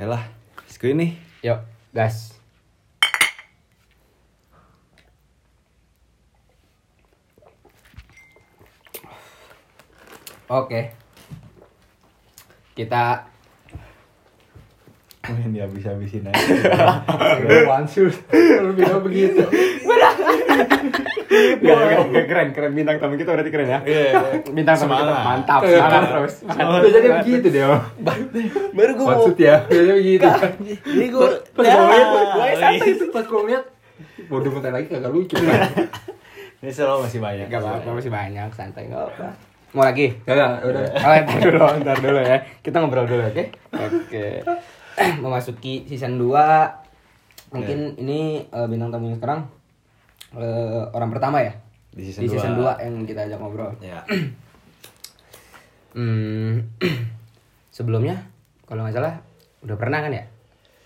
Elah, screen nih. Yuk, gas. Oke. Kita Main dihabis-habisin aja. One shoot. Lu bilang begitu. Gak, gak, gak, keren, keren bintang tamu kita berarti keren ya. Iya. Bintang tamu kita Semangat. mantap, Iya. semangat terus. Biasanya begitu deh. Om. Baru gue mau shoot ya. Biasanya begitu. Ini gue Pas gue liat, gue santai itu pas gue liat. Bodoh bentar lagi kagak lucu. Ini selalu masih banyak. Gak apa-apa, masih banyak, santai gak apa. Mau lagi? Kagak, udah. Oh, ntar dulu, ntar dulu ya. Kita ngobrol dulu, oke? Oke. Memasuki season 2. Mungkin ini eh, bintang tamunya sekarang eh, orang pertama ya? Di season Di season dua. 2 yang kita ajak ngobrol. Ya. Hmm, sebelumnya kalau nggak salah udah pernah kan ya?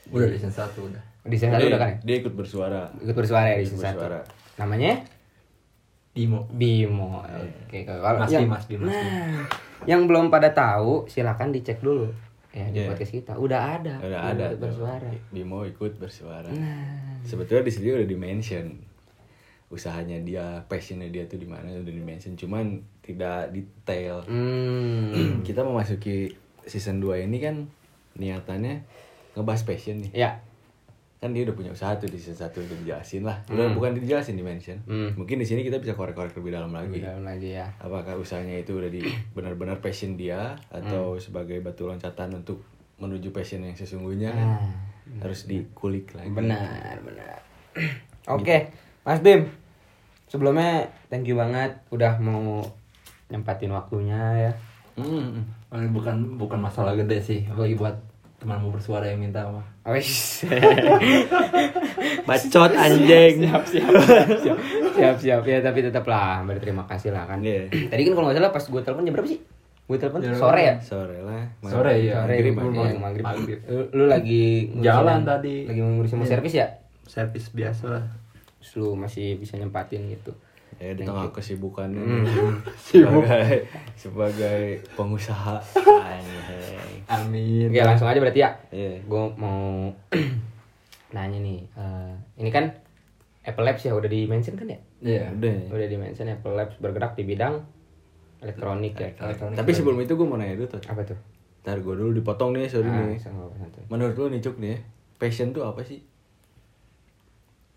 Udah di season 1 udah. Di season 1 Dia, udah kan ya? dia ikut bersuara. Ikut bersuara ya di season 1. bersuara. Namanya? Dimo. Bimo. Oke, kalau Mas yang, Dimas, Dimas, Nah, yang belum pada tahu silakan dicek dulu ya di Iya. podcast kita. Udah ada. Udah Bimo ada bersuara. Bimo ikut bersuara. Nah, Sebetulnya di sini udah di mention usahanya dia, passionnya dia tuh di mana udah di mention, cuman tidak detail. hmm. Kita memasuki season 2 ini kan niatannya ngebahas passion nih. ya. Kan dia udah punya usaha tuh di season 1 udah dijelasin lah. Udah bukan dijelasin di mention. Hmm. Mungkin di sini kita bisa korek-korek lebih dalam lagi. Lebih dalam lagi ya. Apakah usahanya itu udah di benar-benar passion dia atau sebagai batu loncatan untuk menuju passion yang sesungguhnya kan? Nah, harus dikulik lagi. benar, benar. Oke, Mas Bim. Sebelumnya thank you banget udah mau nyempatin waktunya ya. Hmm. Ini bukan bukan masalah gede sih, apalagi buat temanmu bersuara yang minta mah. Wis. Bacot anjing. siap, siap, siap, siap, siap. Ya tapi tetap lah berterima kasih lah kan. Iya. Tadi kan kalau nggak salah pas gue telepon jam berapa sih? Gue telepon Jam sore ya. Sore lah. Sore, iya. Sore, Maghrib, maghrib, maghrib. maghrib, Maghrib. Lu, lu lagi Jalan tadi. Lagi ngurusin mau Iya. servis ya? Servis biasa lah. Terus lu masih bisa nyempatin gitu. Ya di tengah kesibukannya Hmm. sebagai sebagai pengusaha. Amin. Oke langsung aja berarti ya. Iya. Gue mau nanya nih. eh, ini kan Apple Labs ya udah di mention kan ya? Iya. Udah. Udah di mention Apple Labs bergerak di bidang elektronik ya. Elektronik. Tapi sebelum itu gue mau nanya dulu tuh. Apa tuh? Ntar gue dulu dipotong nih, sorry Ah, nih. Menurut lu nih Cuk nih, ya, passion tuh apa sih?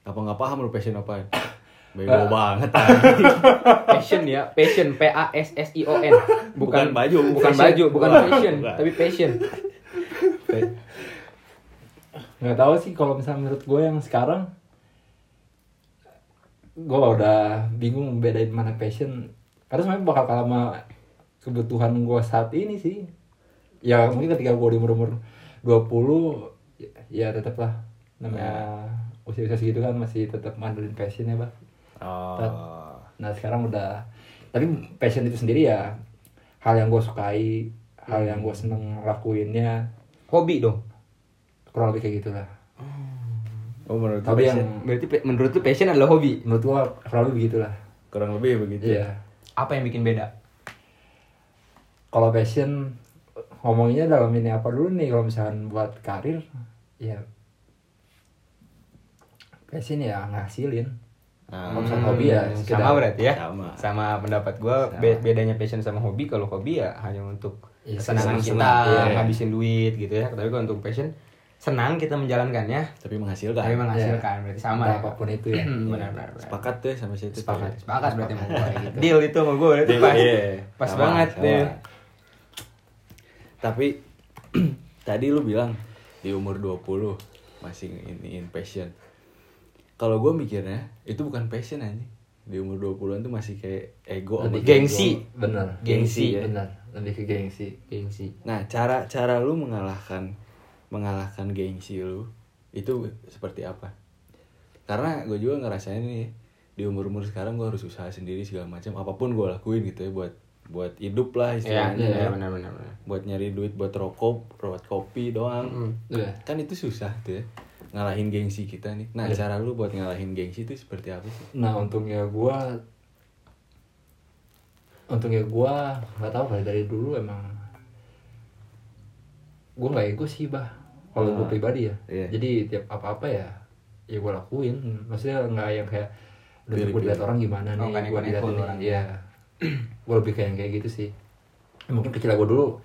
Apa nggak paham lu passion apa? Bego banget anjing. passion ya passion P A S S I O N Bukan baju, bukan fashion. baju bukan Bukan. fashion Bukan. tapi passion nggak tahu sih kalau misalnya menurut gue yang sekarang gue udah bingung bedain mana passion karena sebenarnya bakal kalah sama kebutuhan gue saat ini sih ya mungkin ketika gue di umur umur 20 ya, ya tetap lah namanya usia usia segitu kan masih tetap mandelin passion ya bah Oh. nah sekarang udah tapi passion itu sendiri ya hal yang gue sukai hal yang gue seneng lakuinnya. Hobi dong. Kurang lebih kayak gitulah. Oh menurut tapi passion. Yang berarti menurut lu passion adalah hobi? Menurut gua kurang lebih begitulah. Kurang lebih begitu. iya. Apa yang bikin beda? Kalau passion ngomonginnya dalam ini apa dulu nih? Kalau misalkan buat karir ya passion ya ngasilin Nah, Kalau misalkan hobi ya Hmm, sekedar- sama berarti ya Sama. sama pendapat gua Sama. be- bedanya passion sama hobi kalau hobi ya hanya untuk Iya, kesenangan kita iya. ngabisin duit gitu ya tapi kalau untuk passion senang kita menjalankannya tapi menghasilkan. tapi menghasilkan berarti sama Entah ya apa pun itu ya Hmm, benar benar benar. Sepakat tuh sama situ. tuh. sepakat sepakat berarti sama gue gitu. deal itu sama gue berarti Deal, pas iya. pas Sama, banget sama. deh Tapi tadi lu bilang di umur 20 masih iniin passion. Kalau gue mikirnya itu bukan passion aja. Di umur 20-an tuh masih kayak ego Lebih gengsi. ke- bener Gengsi, ya. bener lebih ke gengsi gengsi Nah, cara cara lu mengalahkan mengalahkan gengsi lu itu seperti apa? Karena gue juga ngerasain nih di umur umur sekarang gue harus usaha sendiri segala macam apa pun gue lakuin gitu ya buat buat hidup lah ya istilahnya ya ya. benar benar benar buat nyari duit buat rokok buat kopi doang Hmm. Udah. kan itu susah tuh ya ngalahin gengsi kita nih. Nah Iya. cara lu buat ngalahin gengsi itu seperti apa sih? Nah untungnya gua untungnya gua nggak tahu kali dari dulu emang gua nggak ego sih bah. Kalau gue Ah. pribadi ya. Iya. jadi tiap apa apa ya ya gue lakuin. Maksudnya nggak yang kayak udah gue dilihat orang gimana Oh, nih kan gue dilihat ini orang. ya gue lebih kayak yang kayak gitu sih. Mungkin kecil gue dulu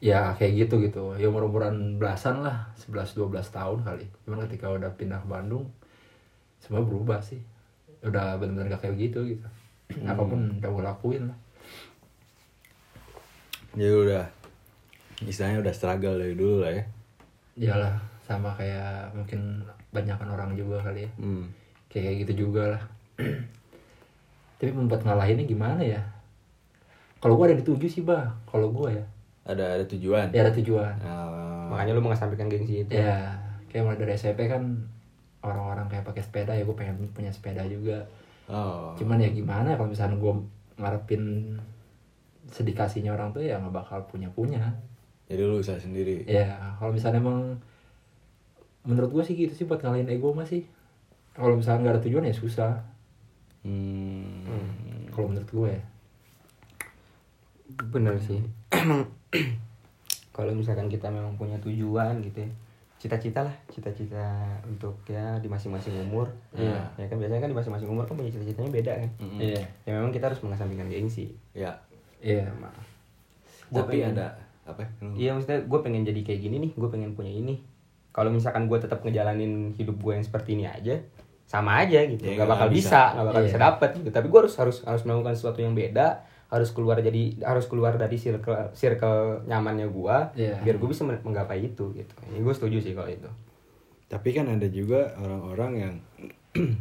ya kayak gitu gitu. Ya umur umuran belasan lah 11 12 tahun kali. Cuman ketika udah pindah ke Bandung semua berubah sih. Udah benar-benar gak kayak gitu gitu. Apa pun udah gue lakuin lah. Jadi Ya udah. Istilahnya udah struggle dari dulu lah ya. iyalah sama kayak mungkin banyakan orang juga kali ya. Hmm. kayak gitu juga lah. Tapi membuat ngalahinnya gimana ya? Kalau gue ada dituju sih bah kalau gue ya Ada ada tujuan. ya ada tujuan Ah, Makanya lu mengesampingkan gengsi itu. ya kayak mulai dari SMP kan orang-orang kayak pakai sepeda ya gue pengen punya sepeda juga oh. cuman ya gimana kalau misalnya gue ngarepin sedikasinya orang tuh ya nggak bakal punya punya Jadi lu usaha sendiri. ya kalau misalnya emang menurut gue sih gitu sih buat ngalahin ego mah sih kalau misalnya nggak ada tujuan ya susah Hmm. kalau menurut gue ya Bener sih. Emang kalau misalkan kita memang punya tujuan gitu ya. Cita-cita lah, cita-cita untuk ya di masing-masing umur. Iya. Ya kan biasanya kan di masing-masing umur kan punya cita-citanya beda kan. Mm-mm. iya Ya memang kita harus mengesampingkan gengsi. Ya. iya Gua Tapi pengen- ada apa? ya? Iya maksudnya gue pengen jadi kayak gini nih, gue pengen punya ini. Kalau misalkan gue tetap ngejalanin hidup gue yang seperti ini aja, sama aja gitu, nggak nggak bakal bisa. bisa, nggak bakal Iya. bisa dapet gitu. Tapi gue harus harus harus melakukan sesuatu yang beda, harus keluar jadi harus keluar dari circle circle nyamannya gue, Iya. biar gue bisa men- menggapai itu gitu. Ini gue setuju sih kalau itu. Tapi kan ada juga orang-orang yang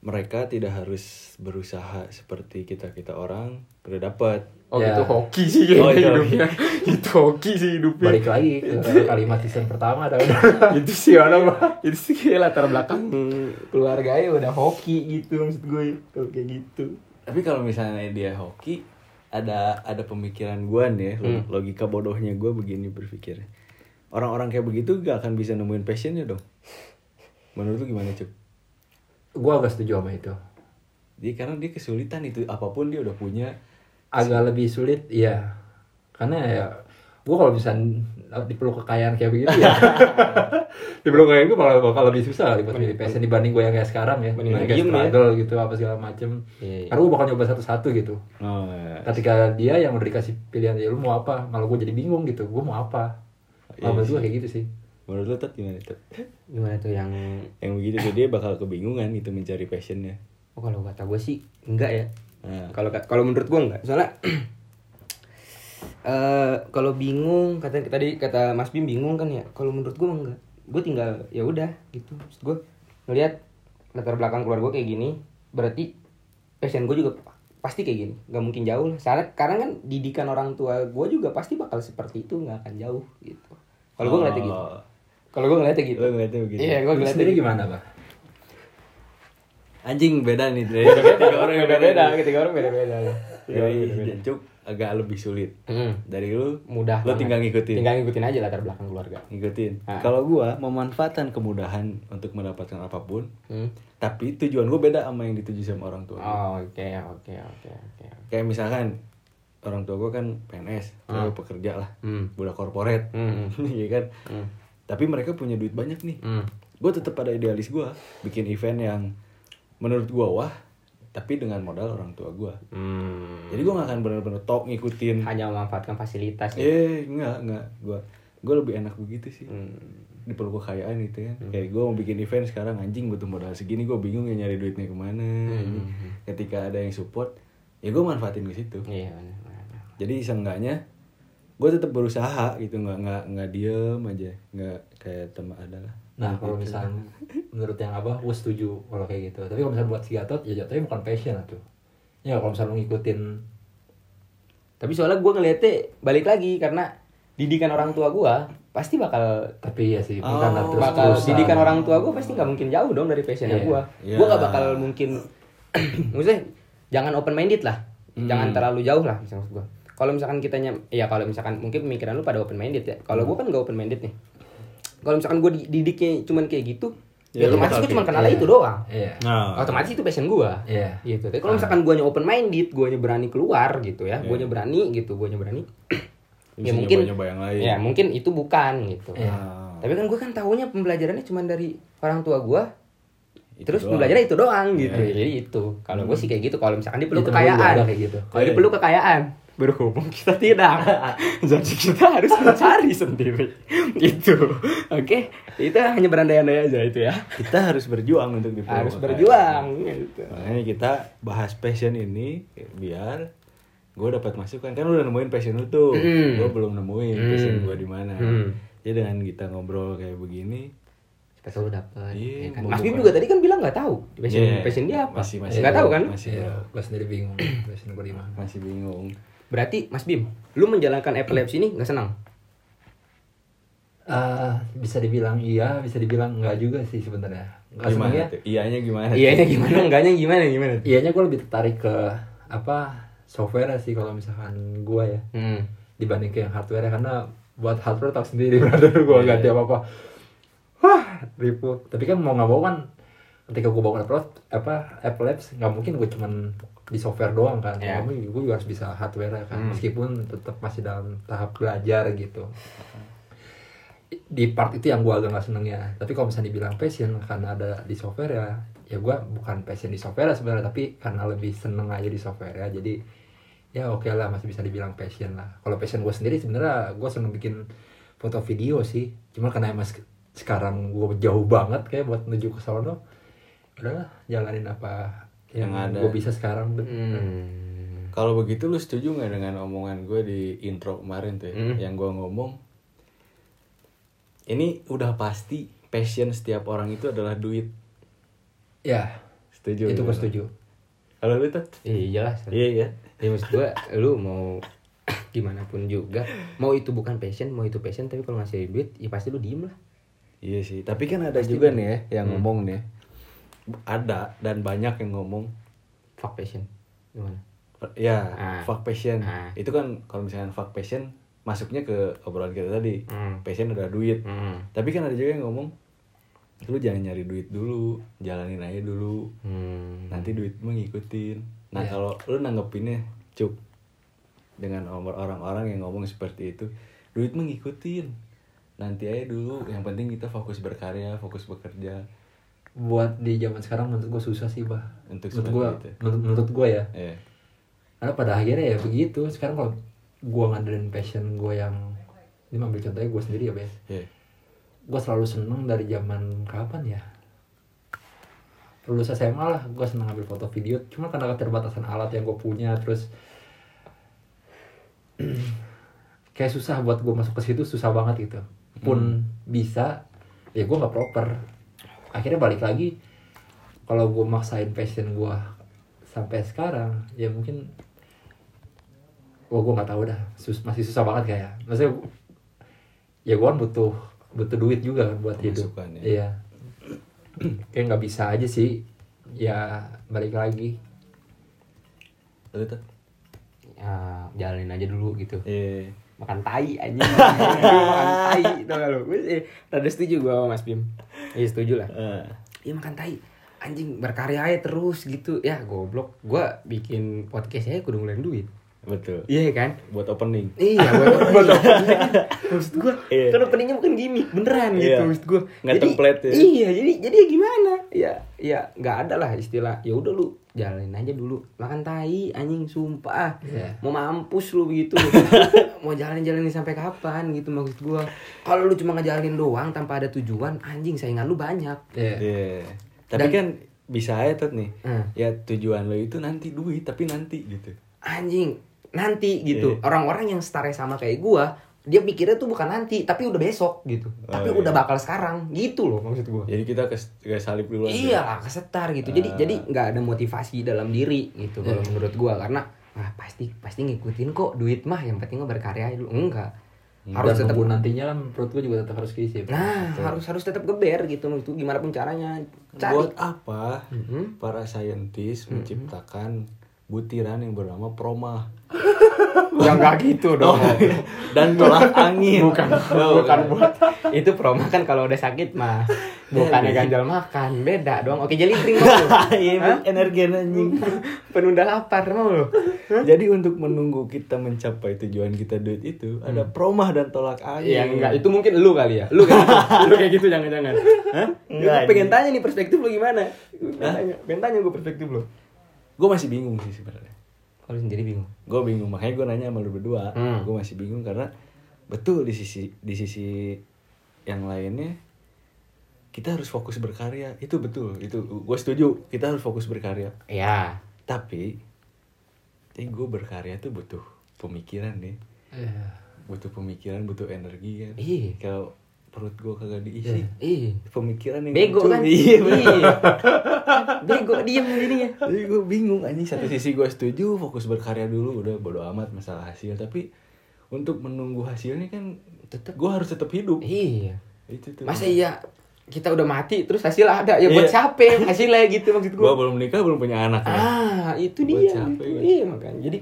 mereka tidak harus berusaha seperti kita-kita orang udah dapat. Oh Ya. itu hoki sih Oh, itu hidupnya. itu hoki sih hidupnya. balik lagi ke kalimat season pertama ada itu sih orang itu sih latar belakang keluarganya udah hoki gitu maksud gue kalau kayak gitu. Tapi kalau misalnya dia hoki, ada ada pemikiran gue nih, Hmm. logika bodohnya gue begini berpikir. Orang-orang kayak begitu gak akan bisa nemuin passionnya dong. Menurut lu gimana cup? gue agak setuju sama itu Jadi karena dia kesulitan itu apa pun dia udah punya. agak lebih sulit iya karena ya gue kalau bisa dipeluk kekayaan kayak begitu ya dipeluk kekayaan gue bakal, bakal lebih susah buat milih passion dibanding gue yang kayak sekarang ya Mending Yang kayak diem ya. struggle gitu apa segala macem Iya, iya. karena gue bakal nyoba satu-satu gitu Oh, ya. ketika dia yang udah dikasih pilihan ya lu mau apa malah gue jadi bingung gitu gue mau apa Kalau sih. gue kayak gitu sih Menurut lu Tat, gimana Tat? Gimana tuh yang Yang begitu tuh dia bakal kebingungan gitu mencari passionnya. oh kalau kata gue sih enggak ya. Nah, Kalau kalau menurut gue enggak. Soalnya eh kalau bingung kata tadi kata Mas Bim bingung kan ya. Kalau menurut gue enggak. Gue tinggal ya udah gitu. Maksud gue ngelihat latar belakang keluarga gue kayak gini, berarti passion gue juga pasti kayak gini. Gak mungkin jauh lah. Soalnya karena kan didikan orang tua gue juga pasti bakal seperti itu, nggak akan jauh gitu. Kalau gue ngeliatnya gitu. Oh. Kalau gue ngeliatnya gitu. Lu ngeliatnya begitu? Iya, gue ngeliatnya gitu. gimana pak Anjing beda nih dari tiga orang yang beda-beda, ketiga orang beda-beda. Tiga orang Dari beda-beda. Jancuk agak lebih sulit. Hmm. Dari lu mudah Lu banget. tinggal ngikutin. tinggal ngikutin aja latar belakang keluarga ngikutin. Ah. Kalau gua memanfaatkan kemudahan untuk mendapatkan apa pun, hmm. tapi tujuan gua beda sama yang dituju sama orang tua. gua. oh, oke oke oke oke Kayak misalkan orang tua gua kan PNS, Ah. dia pekerja lah, hmm. budak korporat, Hmm. iya kan. Hmm. Tapi mereka punya duit banyak nih. Hmm. Gue tetap pada idealis gua bikin event yang menurut gua wah, tapi dengan modal orang tua gua. Hmm. Jadi gua gak akan bener-bener tok ngikutin. hanya memanfaatkan fasilitas ya. Eh, enggak, enggak. Gua gua lebih enak begitu sih. Hmm. Di perlu kekayaan gitu kan. Kayak gua mau bikin event sekarang anjing butuh modal segini, gua bingung ya nyari duitnya ke mana. anjing. Ketika ada yang support, ya gua manfaatin ke situ. Iya. Jadi seenggaknya gue tetap berusaha gitu nggak nggak nggak diem aja nggak kayak teman adalah Nah kalau misalnya menurut yang abah, gue setuju kalau kayak gitu. Tapi kalau misalnya buat si Gatot, ya jatuhnya bukan passion tuh. Ya kalau misalnya lu ngikutin, Tapi soalnya gue ngeliatnya balik lagi karena didikan orang tua gue pasti bakal tapi ya sih Oh, bukan terus bakal didikan orang tua gue pasti nggak mungkin jauh dong dari passionnya Iya. gue. Iya. Gue gak bakal mungkin, maksudnya jangan open minded lah, jangan terlalu jauh lah misalnya maksud gue. Kalau misalkan kitanya, ya kalau misalkan mungkin pemikiran lu pada open minded ya. Kalau gue kan gak open minded nih. Kalau misalkan gue didiknya cuman kayak gitu, Ya, ya, lu otomatis gue cuma kenal itu doang. Iya. nah Otomatis itu passion gue. Iya. Gitu. Tapi kalau misalkan guanya open minded, guanya berani keluar gitu ya, Iya. guanya berani gitu, guanya berani. bisa ya mungkin yang lain Ya mungkin itu bukan gitu. Iya. Ah. Tapi kan gue kan tahunya pembelajarannya cuma dari orang tua gue. Itu Terus doang. pembelajarannya itu doang gitu. Iya. Jadi itu. Kalau gue sih kayak gitu. Kalau misalkan dia perlu kekayaan. kayak gitu. Kalau dia perlu kekayaan. Berhubung kita tidak. Jadi kita harus mencari sendiri. Gitu. Oke. Itu hanya berandai-andai aja itu ya. kita harus berjuang untuk di Harus berjuang. Gitu. makanya kita bahas passion ini biar gue dapat masukan kan lu udah nemuin passion lu tuh Mm. gue belum nemuin Mm. passion gue di mana Mm. jadi dengan kita ngobrol kayak begini Siapa tahu dapat. Iya, ya kan? Mas Bim juga tadi kan bilang nggak tahu passion Iya, passion dia apa. masih masih nggak tahu kan? masih Iya, belum. gue sendiri bingung passion gue di mana. masih bingung Berarti Mas Bim, lu menjalankan epilepsi ini nggak senang? Ah, bisa dibilang iya, bisa dibilang enggak juga sih sebenarnya. Gimana senengnya, tuh iyanya gimana Iya gimana? Enggaknya gimana? Gimana? iyanya gue lebih tertarik ke apa software sih kalau misalkan gue ya Hmm. dibanding ke yang hardware karena buat hardware tak sendiri brother gue Iya. ganti apa apa wah ribut tapi kan mau nggak mau kan ketika gue bangun Apple apa Apple Labs nggak mungkin gue cuman di software doang kan. Iya. Mau gue juga harus bisa hardware kan. Hmm. meskipun tetap masih dalam tahap belajar gitu. Di part itu yang gue agak nggak seneng ya. Tapi kalau misalnya dibilang passion karena ada di software ya ya gue bukan passion di software sebenarnya tapi karena lebih seneng aja di software ya. Jadi ya oke lah masih bisa dibilang passion lah. Kalau passion gue sendiri sebenarnya gue seneng bikin foto video sih. Cuma karena emang sek- sekarang gue jauh banget kayak buat menuju ke sono udahlah jalanin apa yang, Yang ada. gue bisa sekarang Hmm. kalau begitu lu setuju nggak dengan omongan gue di intro kemarin tuh ya? Hmm. yang gue ngomong ini udah pasti passion setiap orang itu adalah duit ya setuju itu gue setuju kalau lu tuh Iya jelas. iya iya Ya maksud gua lu mau gimana pun juga mau itu bukan passion mau itu passion tapi kalau ngasih duit ya pasti lu diem lah Iya sih, tapi kan ada juga nih ya yang Hmm. ngomong nih. Ada dan banyak yang ngomong fuck passion gimana ya Ah. fuck passion. Ah. Itu kan kalau misalnya fuck passion masuknya ke obrolan kita tadi. Hmm. Passion udah duit. Hmm. Tapi kan ada juga yang ngomong lu jangan nyari duit dulu, jalanin aja dulu. Hmm. Nanti duit ngikutin. Nah, Iya. kalau lu nanggepinnya cuk dengan orang-orang yang ngomong seperti itu, duit ngikutin. Nanti aja dulu, yang penting kita fokus berkarya, fokus bekerja. Buat di zaman sekarang menurut gue susah sih bah. Untuk menurut gue itu. menurut, menurut gue ya. Eh, karena pada akhirnya ya begitu. Sekarang kalau gue ngandelin passion gue yang ini ambil contohnya gue sendiri ya Bes. Iya. gue selalu seneng dari zaman kapan ya? Lulus SMA lah gue seneng ambil foto video. Cuma karena keterbatasan alat yang gue punya terus kayak susah buat gue masuk ke situ susah banget gitu. Pun bisa ya gue nggak proper akhirnya balik lagi kalau gue maksain passion gue sampai sekarang ya mungkin wah gue nggak tahu dah sus masih susah banget kayak maksudnya ya gue kan butuh butuh duit juga kan buat hidup ya. iya kayak nggak bisa aja sih ya balik lagi tuh? ya jalanin aja dulu gitu Iya. Makan tai aja makan tai tau gak lu? Gue eh, rada setuju gue sama Mas Bim. Iya setuju lah. Eh, iya makan tai. Anjing berkarya aja terus gitu. Ya goblok. Gue bikin podcast aja kudu ngeluarin duit betul. iya kan Buat opening. Iya, buat maksud gue, Iya. kan openingnya bukan gimmick, beneran Iya. gitu maksud gue. Nggak template ya. Iya, jadi jadi ya gimana? Ya, ya nggak ada lah istilah. Ya udah lu jalanin aja dulu. Makan tai anjing sumpah. Iya. Mau mampus lu begitu. Mau jalan-jalanin sampai kapan gitu maksud gue. Kalau lu cuma ngejalanin doang tanpa ada tujuan, anjing saingan lu banyak. ya Iya. Tapi Dan- kan bisa aja tuh nih. Hmm. Ya tujuan lo itu nanti duit, tapi nanti gitu. Anjing, nanti gitu. Iya. Orang-orang yang setara sama kayak gua, dia pikirnya tuh bukan nanti, tapi udah besok gitu. Oh, tapi iya. udah bakal sekarang gitu loh maksud gua. Jadi kita ke, ke salib dulu aja. Iya lah kesetar gitu. Jadi Ah. jadi nggak ada motivasi dalam diri gitu kalau menurut gua karena ah pasti pasti ngikutin kok duit mah yang penting berkarya dulu. Enggak. Harus dan tetap nantinya kan perut gue juga tetap harus keisi Nah, harus harus tetap geber gitu itu gimana pun caranya. Cari. Buat apa Mhm. para saintis menciptakan butiran yang bernama promah? Ya enggak gitu dong. dan tolak angin. Bukan Oh, bukan buat itu proma kan kalau udah sakit mah bukannya ganjal makan beda dong. Oke jadi drink mau? Iya, energi anjing. penunda lapar mau lo. Jadi untuk menunggu kita mencapai tujuan kita duit itu ada promah dan tolak angin. ya enggak. Itu mungkin lu kali ya. Lu kayak gitu, lu kayak gitu jangan jangan Hah? Enggak, pengen tanya nih perspektif lu gimana? Pengen tanya pengen tanya gue perspektif lu Gue masih bingung sih sebenarnya. kalau sendiri bingung Gue bingung makanya gue nanya sama lu berdua. Hmm. Gue masih bingung karena betul di sisi di sisi yang lainnya kita harus fokus berkarya itu betul itu gue setuju kita harus fokus berkarya ya tapi tapi gue berkarya tuh butuh pemikiran nih Iya. butuh pemikiran butuh energi kan Iya. kalau perut gue kagak diisi ih pemikiran yang bego muncul. kan iya. Iya. bego diem jadinya Jadi gue bingung anjing satu sisi gue setuju fokus berkarya dulu udah bodo amat masalah hasil tapi untuk menunggu hasilnya kan tetap gue harus tetap hidup iya itu tuh masa iya kita udah mati terus hasil ada ya buat Iya. siapa hasilnya gitu maksud gue gua belum nikah belum punya anak ya. ah itu Buat dia siapa gitu. ya? iya makanya jadi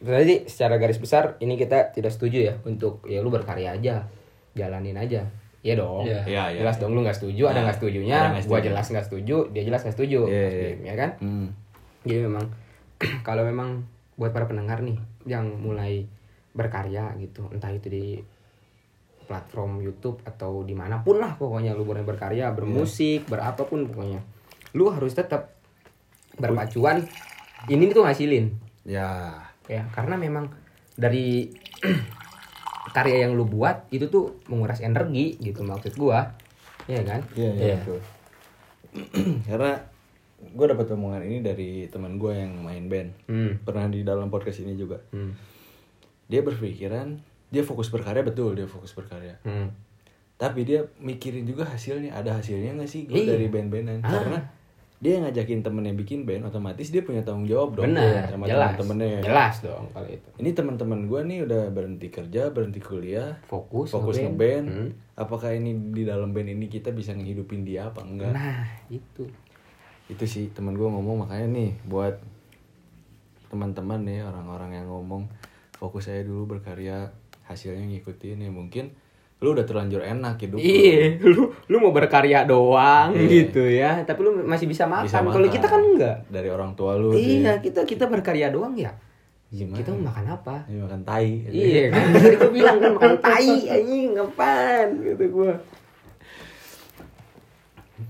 berarti secara garis besar ini kita tidak setuju ya untuk ya lu berkarya aja jalanin aja Iya dong. Iya. Iya, iya. jelas dong lu nggak setuju, ada Nah, nggak setujunya, ada gua setuju. jelas nggak setuju, dia jelas nggak setuju, Iya, iya. Bim, ya kan? Hmm. Jadi memang kalau memang buat para pendengar nih yang mulai berkarya gitu, entah itu di platform YouTube atau di mana pun lah pokoknya lu boleh berkarya, bermusik, berapapun pokoknya, lu harus tetap berpacuan. Ini tuh ngasilin, ya ya karena memang dari karya yang lu buat itu tuh menguras energi gitu maksud gua, ya kan? iya iya Iya. betul. karena gue dapat omongan ini dari teman gue yang main band Hmm. pernah di dalam podcast ini juga Hmm. dia berpikiran dia fokus berkarya betul dia fokus berkarya Hmm. tapi dia mikirin juga hasilnya ada hasilnya nggak sih gue Iya. dari band-bandan Ah. karena dia yang ngajakin temennya bikin band otomatis dia punya tanggung jawab dong Benar, sama jelas. temen-temennya Jelas dong kalau itu. ini teman-teman gue nih udah berhenti kerja berhenti kuliah Fokus, fokus ngeband. ngeband Hmm. apakah ini di dalam band ini kita bisa ngehidupin dia apa enggak Nah, itu. itu sih teman gue ngomong makanya nih buat teman-teman nih orang-orang yang ngomong fokus saya dulu berkarya hasilnya ngikutin ya mungkin lu udah terlanjur enak hidup. Iya, lu lu mau berkarya doang Iya. gitu ya, tapi lu masih bisa makan. Bisa Kalau makan. kita kan enggak. dari orang tua lu Iya, deh. kita kita berkarya doang ya. Gimana? Kita mau makan apa? Ya, makan tai Iya kan, tadi gue bilang kan makan tai anjing ngapain gitu gua.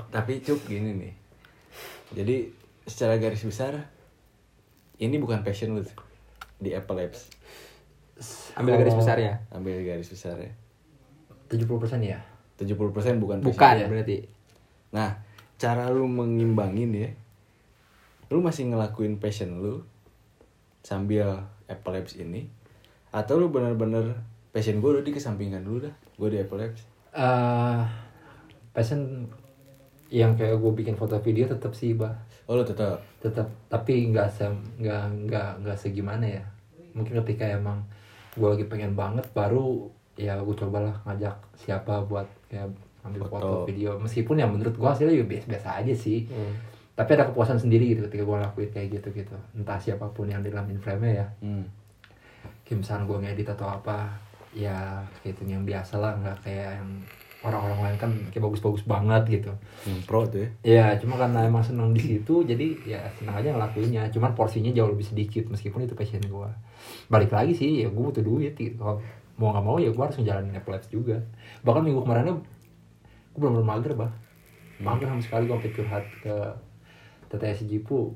tapi cuk gini nih jadi secara garis besar ini bukan passion lu di Apple Labs Ambil garis besarnya. ambil garis besar ya 70% ya? 70% bukan. Bukan ya. berarti. Nah, cara lu mengimbangin ya, lu masih ngelakuin passion lu sambil Apple Labs ini, atau lu bener-bener passion gue udah dikesampingkan dulu dah, gue di Apple Labs. eh passion yang kayak gue bikin foto video tetap sih bah Oh lu tetap. tetap tapi nggak se nggak nggak nggak segimana ya mungkin ketika emang gue lagi pengen banget baru ya gue cobalah ngajak siapa buat kayak ambil foto, Foto. video meskipun ya menurut gue hasilnya juga biasa-biasa aja sih Hmm. tapi ada kepuasan sendiri gitu ketika gue lakuin kayak gitu gitu entah siapa pun yang di dalam frame ya Hmm. kayak misalnya gue ngedit atau apa ya kayak itu yang biasa lah nggak kayak yang orang-orang lain kan kayak bagus-bagus banget gitu Hmm, pro tuh ya. ya cuma karena emang seneng di situ jadi ya senang aja ngelakuinnya cuman porsinya jauh lebih sedikit meskipun itu passion gue balik lagi sih ya gue butuh duit gitu mau nggak mau ya gue harus ngejalanin Apple Labs juga bahkan minggu kemarinnya gue belum belum mager bah mager sama sekali gue sampai curhat ke teteh si Jipu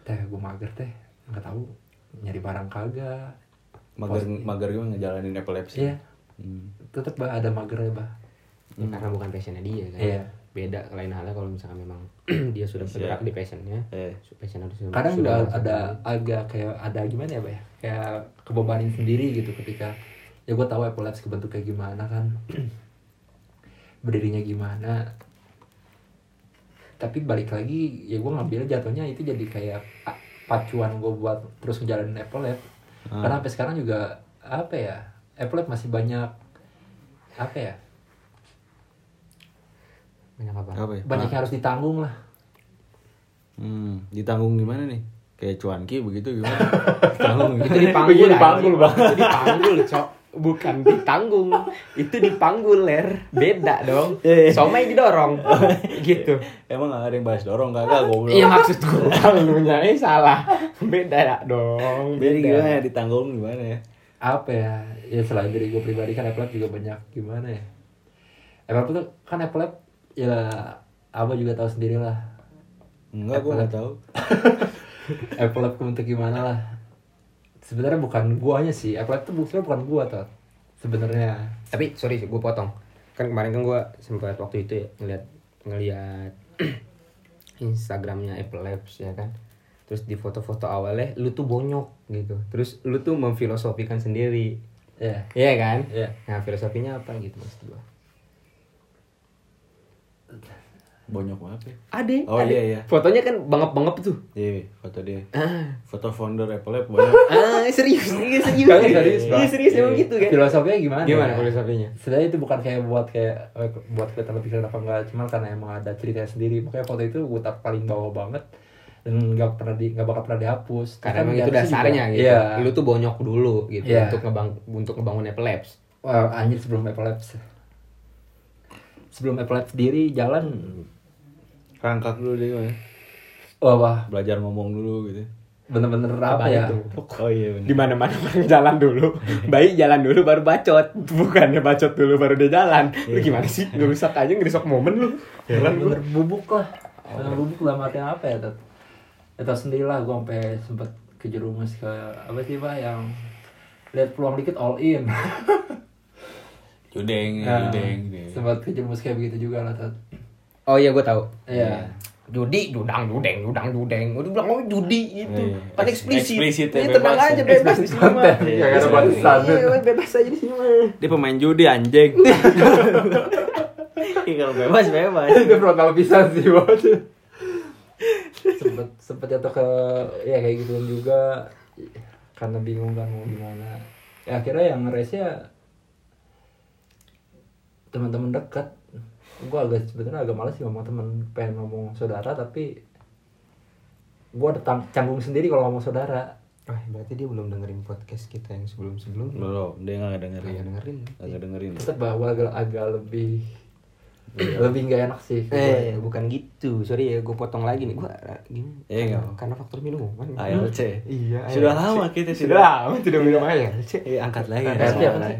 teh gue mager teh nggak tahu nyari barang kagak Mager Pos- mager gue ngejalanin Apple Labs. Iya. Hmm. tetep bah ada magernya bah Ya, karena bukan passionnya dia kan. Iya. Beda lain halnya kalau misalkan memang dia sudah Iya. bergerak di passionnya. Eh. Passionnya sudah kadang sudah ada agak kayak ada gimana ya, Bah ya? Kayak kebebanin sendiri gitu ketika ya gue tahu Apple Labs kebentuk kayak gimana kan, berdirinya gimana. Tapi balik lagi ya gue ngambil jatuhnya itu jadi kayak ah, pacuan gue buat terus ngejalanin Apple Lab. Ah. Karena sampai sekarang juga apa ya Apple Lab masih banyak apa ya banyak apa? Apa ya? banyak yang harus ditanggung lah. Hmm, ditanggung gimana nih? kayak cuanki begitu gimana tanggung itu dipanggul dipanggul, itu dipanggul cok bukan ditanggung. Itu dipanggul ler. Beda dong. Iya, iya. somai didorong. Gitu. Emang gak ada yang bahas dorong kagak goblok. Iya maksud lunya eh salah. Beda dong. Jadi beda. gimana ya ditanggung gimana ya? Apa ya? Ya selain dari gue pribadi kan Apple Lab juga banyak. Gimana ya? Apple tuh kan Apple Lab ya apa juga tahu sendiri lah enggak gua nggak tahu. Apple Lab untuk gimana lah sebenarnya bukan guanya sih Lab tuh sebenarnya bukan gua tuh sebenarnya. Tapi sorry gue potong. Kan kemarin kan gue sempat waktu itu ya ngeliat ngeliat Instagramnya Apple Labs ya kan? Terus di foto-foto awalnya lu tuh bonyok gitu. Terus lu tuh memfilosofikan sendiri. Ya Iya kan? Iya. nah filosofinya apa gitu maksud gue bonyok apa ya? ada Oh, ada. iya, iya. fotonya kan bangep-bangep tuh. Iya foto dia. Ah. Foto founder Apple Lab banyak ah serius iya serius Kagak serius, iya serius emang Iya. gitu kan? Filosofinya gimana gimana ya? filosofinya? Sebenarnya itu bukan kayak buat kayak eh, buat kelihatan lebih keren apa enggak. Cuma karena emang ada ceritanya sendiri. Makanya foto itu gue tak paling bawah banget. Dan nggak pernah di nggak bakal pernah dihapus. Karena Kan emang di itu dasarnya juga- gitu. Iya. Lu tuh bonyok dulu gitu Iya. untuk ngebang untuk ngebangun Apple Labs. Wah, anjir sebelum Apple Labs. Sebelum Apple Labs sendiri jalan rangkak dulu deh gimana wah wah belajar ngomong dulu gitu. Bener-bener apa Kebayang ya? tuh. oh iya bener. Di mana mana orang jalan dulu. Bayi jalan dulu baru bacot. Bukannya bacot dulu baru dia jalan. Lu gimana sih? Ngerusak aja ngerusak momen lu. Heran gua. bener. Bubuk lah. Bener bubuk dalam artian apa ya tet ya tau sendiri lah. Gue sampai sempet kejerumus ke apa sih pak yang lihat peluang dikit all in. Judeng Nah, judeng gitu. sempat kejerumus kayak begitu juga lah tet oh iya gue tahu. Iya. Judi judang judeng judang judeng udah bilang oh judi gitu. Iya. kan eksplisit. Eksplisit ya, Iya, tenang aja ya. bebas di sini mah. Ya, ada batasan. Iya, bebas aja di sini mah. Dia pemain judi anjing. Iya, kalau bebas bebas. Itu frontal pisan sih bos. Sempet sempet jatuh ke ya kayak gituan juga. Karena bingung kan mau gimana. Ya akhirnya yang ngeresnya teman-teman dekat gue agak sebenarnya agak males sih ngomong temen pengen ngomong saudara tapi gue ada tang- canggung sendiri kalau ngomong saudara Wah, berarti dia belum dengerin podcast kita yang sebelum-sebelum. belum dia nggak dengerin Nggak dengerin. nggak dengerin tetap bahwa agak, agak lebih lebih nggak enak sih Eh, bukan gitu. Sorry ya, gue potong lagi nih. Gue gini. Eh, karena, nggak. karena faktor minuman. ALC Iya. sudah ALC. lama kita Sudah lama tidak minum ALC. eh angkat lagi ALC apa sih?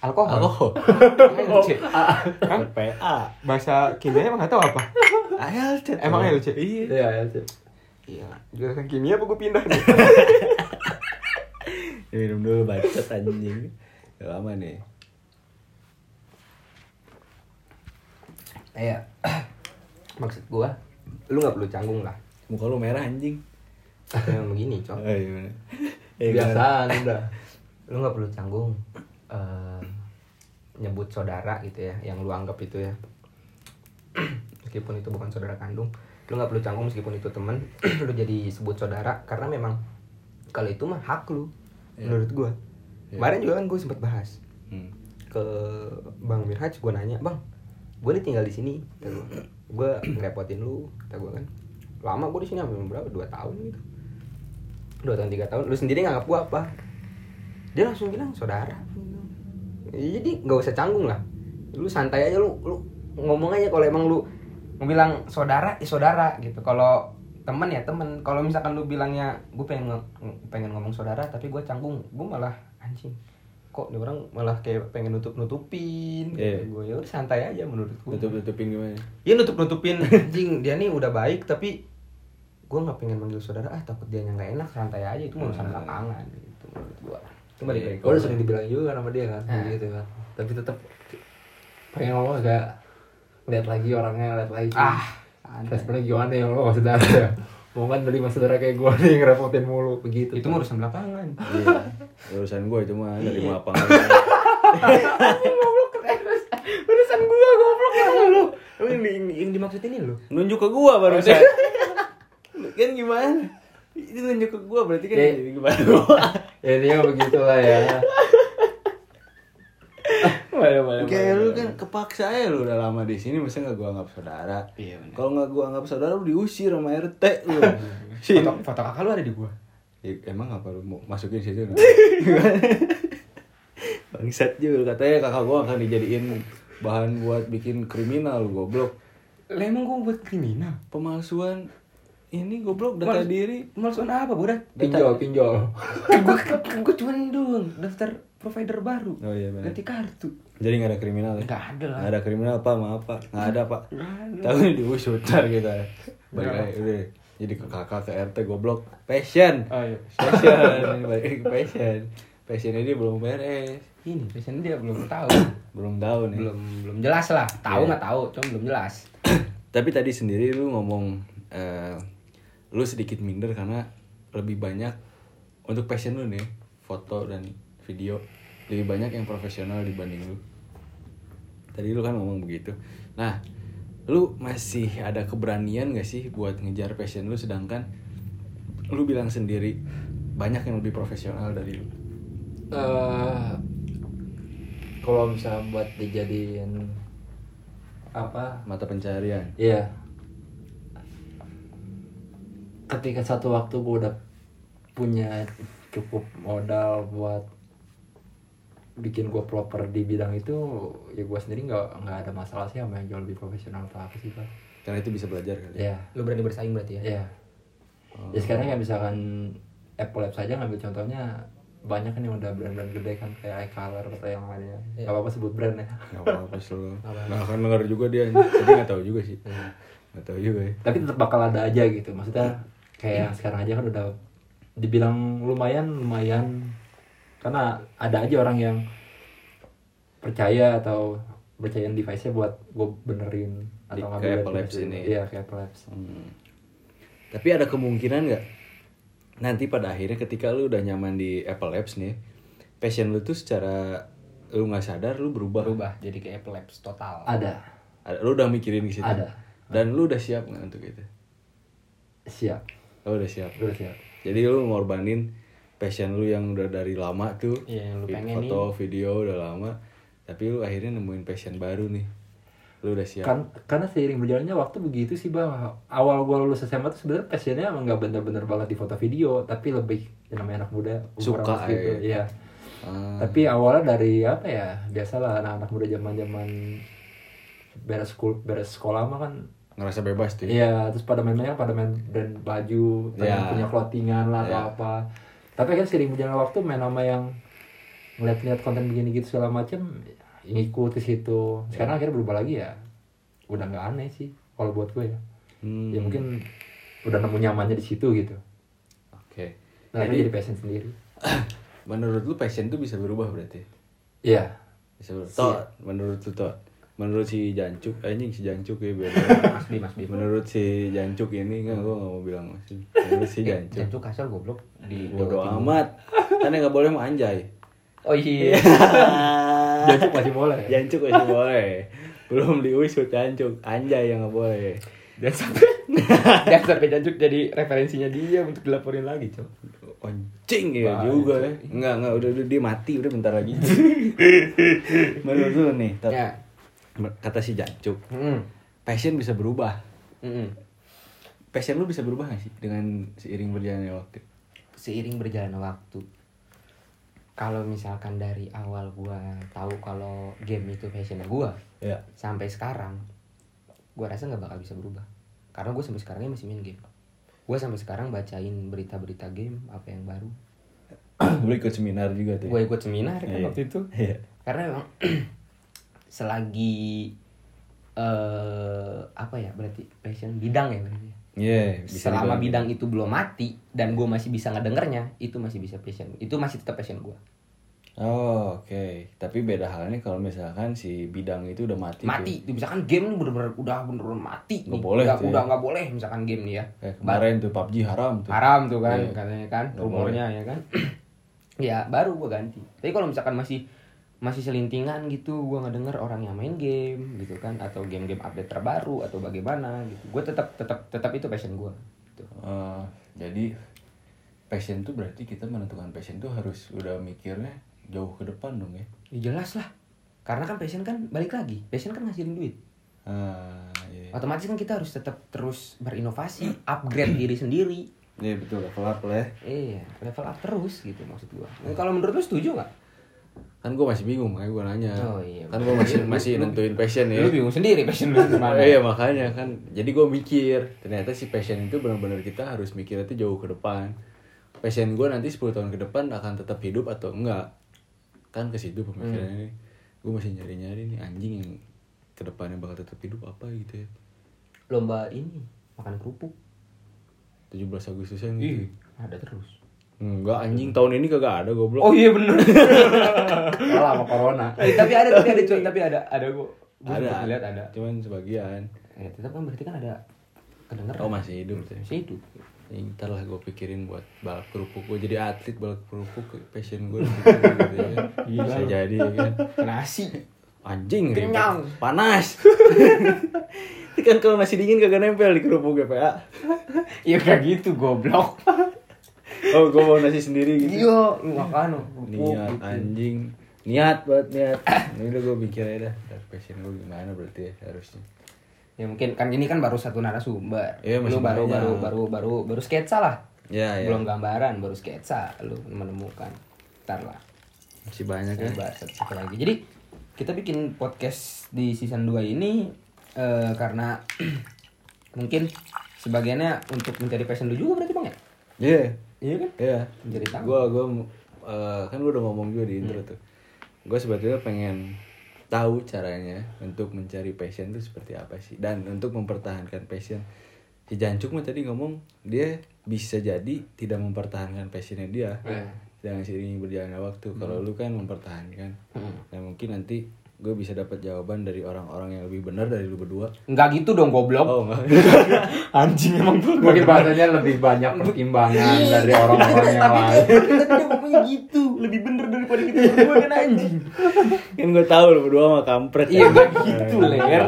Alkohol. alkohol ALC. Kan PA bahasa kimia emang nggak tahu apa? ALC Emang ALC? iya iya ya sih Iya. Jurusan kimia apa gue pindah nih? minum dulu bacot anjing lama nih Iya. Maksud gue, lu nggak perlu canggung lah. muka lu merah anjing Yang begini, cok. oh iya. Eh, biasaan udah lu nggak perlu canggung eh, nyebut saudara gitu ya yang lu anggap itu ya meskipun itu bukan saudara kandung lu nggak perlu canggung meskipun itu temen lu jadi sebut saudara karena memang kalau itu mah hak lu menurut gua kemarin juga kan gue sempat bahas Hmm. ke bang Mirhaj gue nanya bang gue nih tinggal di sini gue ngerepotin lu kata gue kan. Lama gue di sini hampir berapa? Dua tahun gitu. Dua tahun tiga tahun. Lu sendiri nganggap gue apa? Dia langsung bilang saudara. Ya, jadi nggak usah canggung lah. Lu santai aja lu lu ngomong aja kalau emang lu bilang saudara ya saudara gitu. Kalau temen ya temen. Kalau misalkan lu bilangnya gue pengen nge- pengen ngomong saudara tapi gue canggung. Gue malah anjing kok. Nih orang malah kayak pengen nutup nutupin Iya. gue ya udah santai aja menurut gue tutup tutupin gimana? Ya nutup nutupin anjing dia nih udah baik tapi gue nggak pengen manggil saudara. Ah takut dia nggak enak santai aja. Itu urusan Hmm. belakangan gitu menurut gue itu balik lagi. ke gue udah sering dibilang juga kan sama dia kan Nah. gitu kan. Tapi tetap pengen ngomong agak lihat lagi orangnya lihat lagi. Ah responnya gimana ya lo saudara? Mau kan dari mas saudara kayak gue nih ngerepotin mulu. Begitu itu urusan belakangan. Iya urusan gue itu mah dari lapangan urusan gua goblok. Ya lu. Lu yang, yang, yang dimaksud ini lu? Nunjuk ke gua barusan. Kan gimana? Itu nunjuk ke gua berarti kan Ya. gimana? Ya intinya begitu lah ya. Mana boleh, Kayak lu kan kepaksa aja lu udah lama di sini masa nggak gua anggap saudara. Iya. Kalau nggak gua anggap saudara lu diusir sama RT lu. foto, foto kakak lu ada di gua Ya, emang apa lu mau masukin situ? Bangsat juga katanya kakak gua akan dijadiin bahan buat bikin kriminal goblok. lah emang gua buat kriminal Pemalsuan ini goblok data Mals- diri. Pemalsuan apa, Bodat? Pinjol, pinjol. Gua, gua cuma doang, daftar provider baru. Oh iya, benar. Ganti kartu. Jadi nggak ada kriminal ya? Nggak ada lah. Nggak ada kriminal apa maaf pak? Nggak ada pak. Nggak ada. Tahu nih diusut ntar kita. Lagi udah. Jadi ke kakak ke RT goblok. Passion. Oh iya. Passion. Balik passion. Passion ini belum beres. Ini passion dia belum tahu. Belum tahu nih. belum belum jelas lah. Tahu Iya. nggak tahu, cuma belum jelas. Tapi tadi sendiri lu ngomong eh, lu sedikit minder karena lebih banyak untuk passion lu nih foto dan video lebih banyak yang profesional dibanding lu. Tadi lu kan ngomong begitu. Nah, lu masih ada keberanian gak sih buat ngejar passion lu sedangkan lu bilang sendiri banyak yang lebih profesional dari lu. eh kalau misalnya buat dijadiin apa Mata pencarian. Iya. Ketika satu waktu gue udah punya cukup modal buat bikin gue proper di bidang itu, ya gue sendiri nggak nggak ada masalah sih sama yang jauh lebih profesional atau apa sih pak? Karena itu bisa belajar kali. Iya, Lu berani bersaing berarti ya? iya. Ya sekarang ya misalkan Apple Lab saja ngambil contohnya banyak kan yang udah brand-brand gede kan kayak iColor atau yang lainnya. Iya. Gak apa-apa sebut brand ya. Gak apa-apa selalu. Gak akan denger juga dia. Tapi gak tahu juga sih. Gak tahu juga ya. tapi tetap bakal ada aja gitu maksudnya kayak yang sekarang aja kan udah dibilang lumayan lumayan karena ada aja orang yang percaya atau percayain device-nya buat gue benerin Di- atau kayak ngambil Apple Labs device ini. iya kayak Apple Labs Hmm. Tapi ada kemungkinan nggak nanti pada akhirnya ketika lu udah nyaman di Apple Labs nih, passion lu tuh secara lu nggak sadar lu berubah. Berubah jadi kayak Apple Labs total. ada Ada- Lu udah mikirin ke situ. Ada. Dan lu udah siap nggak untuk itu? siap Oh udah siap. udah siap Jadi lu ngorbanin passion lu yang udah dari lama tuh. Iya, yang lu pengen foto, video udah lama. Tapi lu akhirnya nemuin passion baru nih. Lu udah siap. kan karena seiring berjalannya waktu begitu sih bang awal gue lulus SMA tuh sebenarnya passionnya emang nggak bener-bener banget di foto video tapi lebih yang namanya anak muda Suka, segitu ya. iya Ah, tapi awalnya dari apa ya biasalah anak-anak muda zaman zaman beres sekolah beres sekolah mah kan ngerasa bebas tuh. iya terus pada main-mainnya pada main brand baju Iya. punya clothingan lah atau Iya. apa tapi kan sering berjalan waktu main sama yang ngeliat-ngeliat konten begini gitu segala macem ngikut ke situ sekarang akhirnya berubah lagi ya udah nggak aneh sih kalau buat gue ya Hmm. ya mungkin udah nemu nyamannya di situ gitu Oke. nah Jadi- jadi, passion sendiri Menurut lu passion tuh bisa berubah berarti? iya Bisa berubah. Toh, menurut lu toh. Menurut si Jancuk, eh, anjing si Jancuk ya beda. Mas Bi, Mas Bi. menurut si Jancuk ini kan gua gak mau bilang masih. Menurut si Jancuk. Jancuk kasar goblok di Timur. amat. Kan yang gak boleh mau anjay. Oh iya. Jancuk masih boleh Jancuk masih boleh. Belum diusut Jancuk, anjay yang gak boleh. Dan sampai dan sampai Jancuk jadi referensinya dia untuk dilaporin lagi, Cok. Anjing ya juga ya. Enggak, enggak udah, udah dia mati udah bentar lagi. menurut lu nih, Ya. Kata si Jancuk, Hmm. passion bisa berubah. Mm-mm. Passion lu bisa berubah gak sih dengan seiring berjalannya waktu? Seiring berjalannya waktu. Kalau misalkan dari awal gua tahu kalau game itu passion gua Ya. sampai sekarang gua rasa nggak bakal bisa berubah. Karena gue sampai sekarangnya masih main game. Gue sampai sekarang bacain berita-berita game apa yang baru. lu ikut seminar juga tuh. ya? Gue ikut seminar kan Iya. waktu itu. Iya. karena memang selagi eh apa ya berarti passion bidang ya berarti ya. Iya, bisa selama dibilang bidang gitu. itu belum mati dan gue masih bisa ngedengernya itu masih bisa passion itu masih tetap passion gue Oh, oke. Tapi beda halnya kalau misalkan si bidang itu udah mati. mati itu misalkan game nih bener-bener udah bener-bener mati Nggak nih. boleh udah tuh ya. udah nggak boleh misalkan game nih ya Tuh. Kayak kemarin tuh PUBG haram tuh. haram tuh kan Iya. katanya kan rumornya ya kan ya baru gue ganti tapi kalau misalkan masih masih selintingan gitu gue nggak denger orang yang main game gitu kan atau game-game update terbaru atau bagaimana gitu. Gue tetap tetap tetap itu passion gue gitu. Eh, jadi passion tuh berarti kita menentukan passion tuh harus udah mikirnya jauh ke depan dong ya. ya jelas lah. Karena kan passion kan balik lagi passion kan ngasilin duit. Ah iya. Otomatis kan kita harus tetap terus berinovasi upgrade diri sendiri. Iya betul level up lah ya. Iya level up terus gitu maksud gua. Nah, kalau menurut lu setuju nggak kan gue masih bingung makanya gue nanya. Oh, iya. kan gue masih masih nentuin passion ya. lu bingung sendiri passion lu Oh, gimana iya makanya kan. Jadi gue mikir ternyata si passion itu benar-benar kita harus mikir itu jauh ke depan. Passion gue nanti 10 tahun ke depan akan tetap hidup atau enggak? Kan ke situ pemikirannya nih. Gue masih nyari-nyari nih anjing yang ke depannya bakal tetap hidup apa gitu ya. Lomba ini makan kerupuk. 17 Agustusan gitu. Ada terus enggak anjing tahun ini kagak ada goblok. Oh iya bener. Kalah sama corona. Eh, tapi ada tapi ada cuy tapi ada ada gua. Gua ada lihat ada. cuman sebagian. Eh, tetap kan berarti kan ada kedengeran. Oh masih hidup tuh masih hidup. Ya, ntar lah gue pikirin buat balap kerupuk gue jadi atlet balap kerupuk passion gue gitu ya. bisa jadi ya kan. Nasi anjing. Kenyang. panas. Kan kalau nasi dingin kagak nempel di kerupuk ya pak iya kayak gitu goblok oh gue mau nasi sendiri gitu. Iya makan kerupuk niat gitu. anjing. Niat buat niat. Ini udah gue pikir aja dah passion gue gimana berarti ya harusnya. Ya mungkin kan ini kan baru satu narasumber. Iya, masih lu baru baru. baru baru baru sketsa lah. Ya ya. Belum gambaran baru sketsa lu menemukan. Ntar lah. Masih banyak ya. Bahas satu lagi. Jadi kita bikin podcast di season 2 ini eh, karena mungkin sebagiannya untuk mencari passion lu juga berarti bang ya? Iya. Iya kan? iya. Mencari tahu. gue gue eh, kan gue udah ngomong juga di intro tuh. Gue sebetulnya pengen tahu caranya untuk mencari passion itu seperti apa sih. Dan untuk mempertahankan passion. Si Jancuk mah tadi ngomong dia bisa jadi tidak mempertahankan passionnya dia. Eh. dengan seiring berjalannya waktu. Kalau lu kan mempertahankan. Dan mungkin nanti gue bisa dapat jawaban dari orang-orang yang lebih benar dari lu berdua Enggak gitu dong goblok. oh enggak Anjing emang tuh. Mungkin bahasanya lebih banyak pertimbangan dari orang-orang yang Tapi lain. kan dia ngomongnya gitu, lebih bener daripada kita berdua kan anjing. kan gue tahu lu berdua mah kampret Iya kan? enggak gitu ler.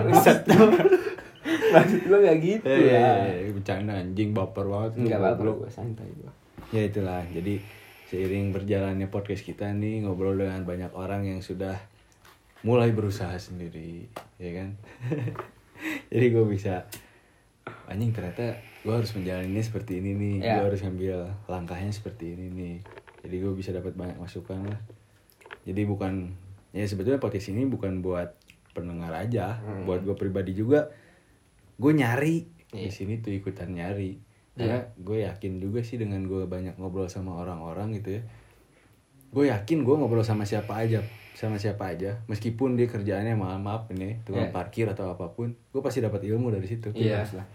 Maksud lu enggak gitu Eh, iya, ya. iya, iya, bercanda anjing baper banget apa-apa goblok. gua santai gua. ya itulah jadi seiring berjalannya podcast kita nih ngobrol dengan banyak orang yang sudah mulai berusaha sendiri ya kan? Jadi gue bisa anjing ternyata gue harus menjalaninya seperti ini nih Ya. gue harus ngambil langkahnya seperti ini nih. Jadi gue bisa dapat banyak masukan lah. Jadi bukan ya sebetulnya podcast ini bukan buat pendengar aja buat gue pribadi juga. Gue nyari di sini tuh ikutan nyari. Karena gue yakin juga sih dengan gue banyak ngobrol sama orang-orang gitu ya. Gue yakin gue ngobrol sama siapa aja sama siapa aja meskipun dia kerjaannya maaf maaf ini tukang Iya. parkir atau apa pun gue pasti dapat ilmu dari situ Iya. lah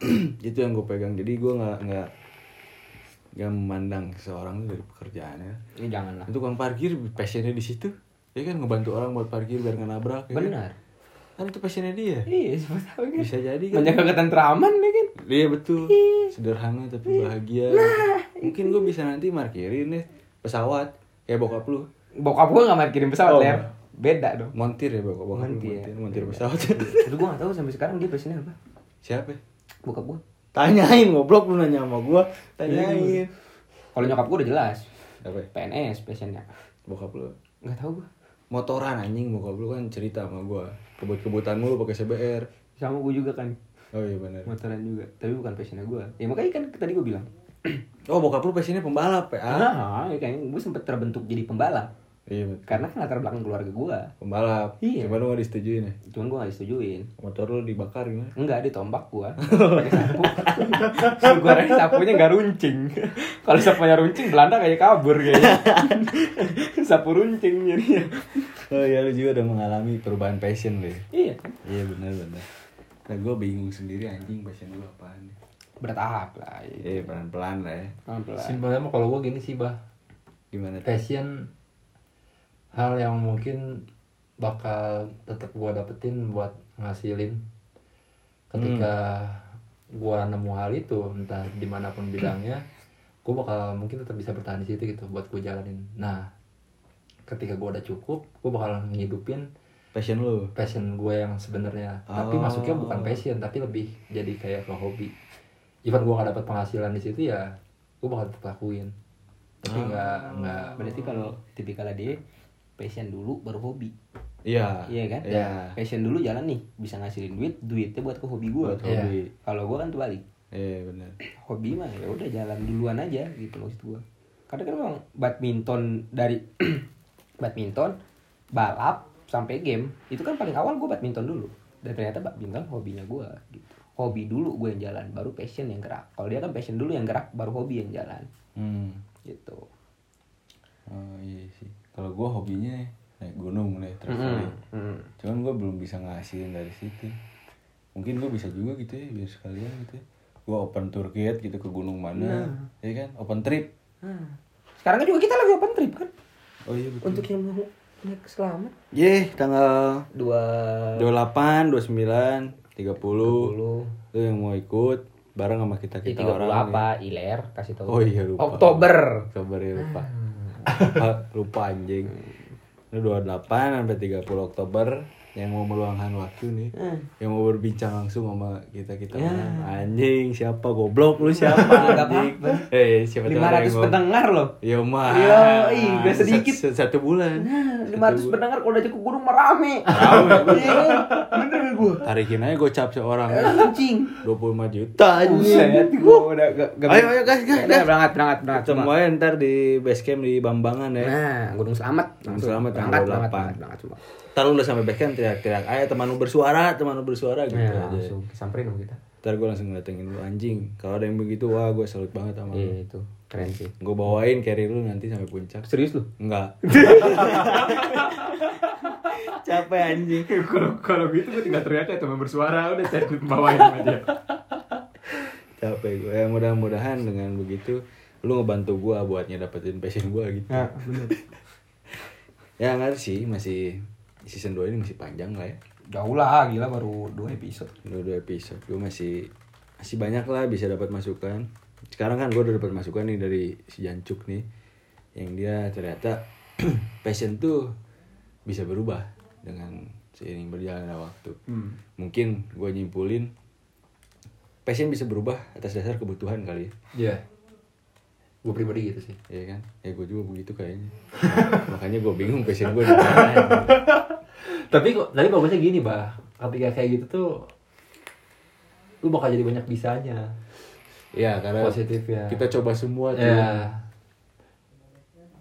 itu yang gue pegang jadi gue nggak nggak nggak memandang seseorang tuh dari pekerjaannya Ini jangan lah. itu tukang parkir passionnya di situ ya kan ngebantu orang buat parkir biar nggak nabrak ya kan? Benar. kan itu passionnya dia Iya, siapa tahu kan. bisa jadi kan Menjaga ketentraman ya kan. Iya betul. Sederhana tapi bahagia. Mungkin gue bisa nanti markirin deh pesawat kayak bokap lu. Bokap gua gak markirin pesawat, Oh, Ler. Beda dong. Montir ya bokap bokap lu Montir. montir, montir pesawat. Itu gua gak tahu sampai sekarang dia passionnya apa. Siapa? Bokap gua. Tanyain goblok lu nanya sama gua. Tanyain. Kalau nyokap gua udah jelas. Apa? PNS passionnya. Bokap lu. Gak tahu gua. Motoran anjing bokap lu kan cerita sama gua. Kebut-kebutan mulu pakai CBR. Sama gua juga kan. Oh iya benar. Motoran juga. Tapi bukan passionnya gua. Ya makanya kan tadi gua bilang. Oh bokap lu passionnya pembalap ya? Ah, ya kan gua sempet terbentuk jadi pembalap. Iya betul. Karena kan latar belakang keluarga gua. Pembalap. Iya. Cuma lu gak disetujuin ya? Cuman gua gak disetujuin. Motor lu dibakar gimana? Enggak, ditombak gua. Pakai sapu. gua rasa sapunya enggak runcing. Kalau sapunya runcing Belanda kayak kabur kayaknya. Sapu runcing jadinya. Oh iya lu juga udah mengalami perubahan passion lu ya? Iya. Iya benar benar. Nah gue bingung sendiri anjing passion gue apaan nih. Bertahap lah. Iya pelan pelan lah ya. Pelan-pelan. Simpelnya mah kalau gue gini sih, Bah. Gimana? tuh? Passion hal yang mungkin bakal tetap gue dapetin buat ngasilin. Ketika gua nemu hal itu entah di mana pun bidangnya gue bakal mungkin tetap bisa bertahan di situ gitu buat gue jalanin. Nah ketika gue udah cukup gue bakal ngidupin Passion lu? passion gue yang sebenarnya. Tapi Oh. masuknya bukan passion tapi lebih jadi kayak ke hobi. Even gue gak dapat penghasilan di situ ya gue bakal tetap lakuin. Tapi nggak nggak. Berarti kalau tipikalnya dia passion dulu baru hobi. Iya. Iya kan? Iya. Passion dulu jalan nih, bisa ngasilin duit, duitnya buat ke hobi gue. Buat hobi. Kalau gue kan terbalik. Iya benar. Hobi mah ya udah jalan duluan aja gitu maksud gue. Karena kan memang badminton dari badminton, balap sampai game itu kan paling awal gue badminton dulu. Dan ternyata badminton hobinya gue gitu. Hobi dulu gue yang jalan, baru passion yang gerak. Kalau dia kan passion dulu yang gerak, baru hobi yang jalan Hmm. gitu. Oh iya sih. Kalau gue hobinya naik gunung nih traveling. Hmm. Cuman gue belum bisa ngasilin dari situ. Mungkin gue bisa juga gitu ya biar sekalian gitu. Gue open tour guide gitu ke gunung mana, ya kan? Open trip. Hmm. Sekarang kan juga kita lagi open trip kan? Oh iya betul. Untuk yang mau naik selamat. Ye, tanggal Dua 28, 29, 30. 30 Lu yang mau ikut bareng sama kita kita 30 orang. apa? Iler kasih tahu. Oh iya lupa. Oktober. Oktober ya lupa. lupa, lupa anjing. Ini 28 sampai 30 Oktober yang mau meluangkan waktu nih. Yang mau berbincang langsung sama kita-kita Ya. orang. Anjing, siapa goblok lu siapa anjing? Eh, siapa tahu ada 500 yang mau- pendengar loh. Ya mah. Iya, ih, sedikit. Sat- Satu bulan. Nah, Satu 500 bulan. pendengar kalau udah ke gunung mah rame. Iya kan? Bener gua. Tarikin aja gocap seorang. Anjing. 25 juta Buset, anjing. gua udah gak, Ayo, ayo, Udah, gas. berangkat, berangkat, berangkat. semua. Semuanya ntar di base camp di Bambangan ya. Nah, Gunung Selamat. Gunung Selamat, tanggal 8. berangkat, berangkat semua. Ntar lu udah sampai base camp teriak-teriak Ayo teman lu bersuara, teman lu bersuara gitu Nah, aja langsung samperin sama kita. Ntar gue langsung ngedatengin lu anjing Kalau ada yang begitu, wah gue salut banget sama lu Iya, itu. Keren sih. Gue bawain carry lu nanti sampai puncak Serius lu? Enggak Capek anjing kalau kalau gitu gue tinggal teriak ya teman bersuara udah cari bawain aja Capek gue Ya mudah-mudahan dengan begitu Lu ngebantu gue buat ngedapetin passion gue gitu Nah, bener. Ya nggak sih, masih Season 2 ini masih panjang lah ya. Jauh lah, gila baru 2 episode. Udah dua episode. Gue masih masih banyak lah bisa dapat masukan. Sekarang kan gue udah dapat masukan nih dari si Jancuk nih yang dia ternyata passion tuh bisa berubah dengan seiring berjalannya waktu. Mungkin gue nyimpulin passion bisa berubah atas dasar kebutuhan kali ya. Iya. Gue pribadi gitu sih. Ya kan? Ya gue juga begitu kayaknya. Makanya gue bingung passion gue di mana tapi kok tadi bagusnya gini bah. Ketika kayak gitu tuh lu bakal jadi banyak bisanya. Ya karena Positif ya. kita coba semua tuh. Ya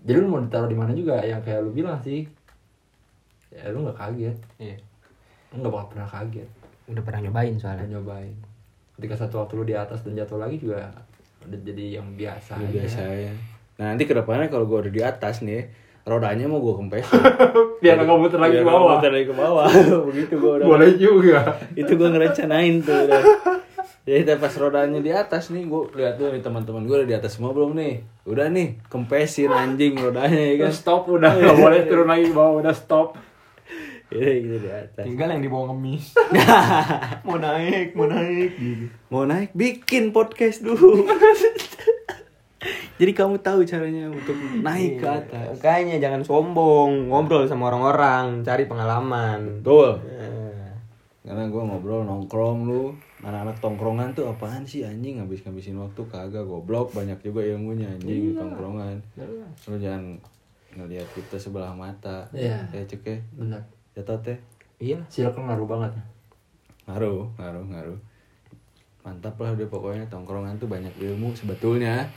jadi lu mau ditaruh di mana juga? Yang kayak lu bilang sih. Ya lu nggak kaget. Iya. lu nggak bakal pernah kaget. Udah pernah nyobain soalnya. nyobain. Ketika satu waktu lu di atas dan jatuh lagi juga udah jadi yang biasa Udah biasa ya. Nah nanti ke depannya kalau gue udah di atas nih, rodanya mau gue kempes. biar nggak muter lagi ke bawah Muter lagi ke bawah. Begitu gue udah. boleh juga Itu gue ngerencanain tuh. Udah. Jadi pas rodanya di atas nih, gue lihat tuh nih teman-teman gue udah di atas semua belum nih. Udah nih, kempesin anjing rodanya ya kan. Stop udah nggak boleh turun lagi ke bawah udah stop Iya gitu di atas. Tinggal yang dibawa ngemis. mau naik, mau naik gitu. Mau naik bikin podcast dulu. Jadi kamu tahu caranya untuk naik ke atas. Makanya jangan sombong, ngobrol sama orang-orang, cari pengalaman. Betul. Eh, Karena gue ngobrol nongkrong lu Anak-anak tongkrongan tuh apaan sih anjing? Ngabis-ngabisin waktu kagak goblok. Banyak juga ilmunya anjing di tongkrongan. Lu jangan ngelihat kita sebelah mata. Iya. Ya cek ya. Benar. Jatuh teh Iya. circle ngaruh banget. Ngaruh, ngaruh, ngaruh. Mantap lah udah pokoknya tongkrongan tuh banyak ilmu sebetulnya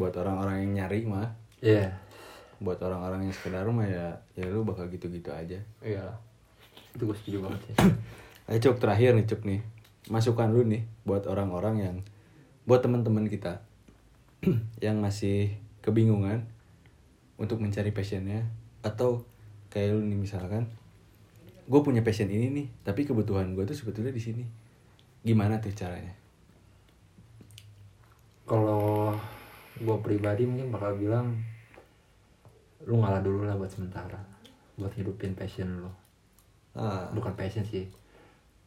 Buat orang-orang yang nyari mah. Iya. Buat orang-orang yang sekedar mah ya Ya lu bakal gitu-gitu aja. Iya. itu gue setuju banget sih. Ayo Cuk terakhir nih Cuk nih. Masukan lu nih buat orang-orang yang Buat teman-teman kita Yang masih kebingungan Untuk mencari passionnya. Atau kayak lu nih misalkan Gue punya passion ini nih Tapi kebutuhan gue tuh sebetulnya di sini. Gimana tuh caranya? kalau gue pribadi mungkin bakal bilang lu ngalah dulu lah buat sementara buat hidupin passion lo Ah, bukan passion sih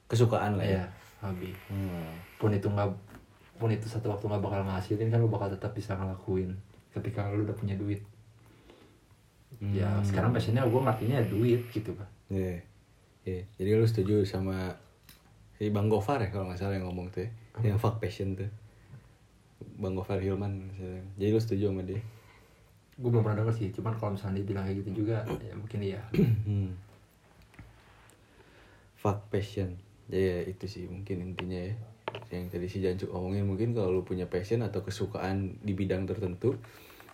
kesukaan lah ya ya hobi Hmm. pun itu nggak pun itu satu waktu nggak bakal ngasilin kan lu bakal tetap bisa ngelakuin ketika lu udah punya duit ya Hmm. sekarang passionnya gue ngertinya duit gitu pak Iya. Iya. Jadi lu setuju sama si Bang Gofar ya kalau nggak salah yang ngomong tuh ya. Yang fuck passion tuh. Bang Gofar Hilman misalnya. Jadi lu setuju sama dia? gue belum pernah denger sih cuman kalau misalnya dia bilang kayak gitu juga ya mungkin iya Hmm. fuck passion ya itu sih mungkin intinya ya yang tadi si Jancuk omongin mungkin kalau lu punya passion atau kesukaan di bidang tertentu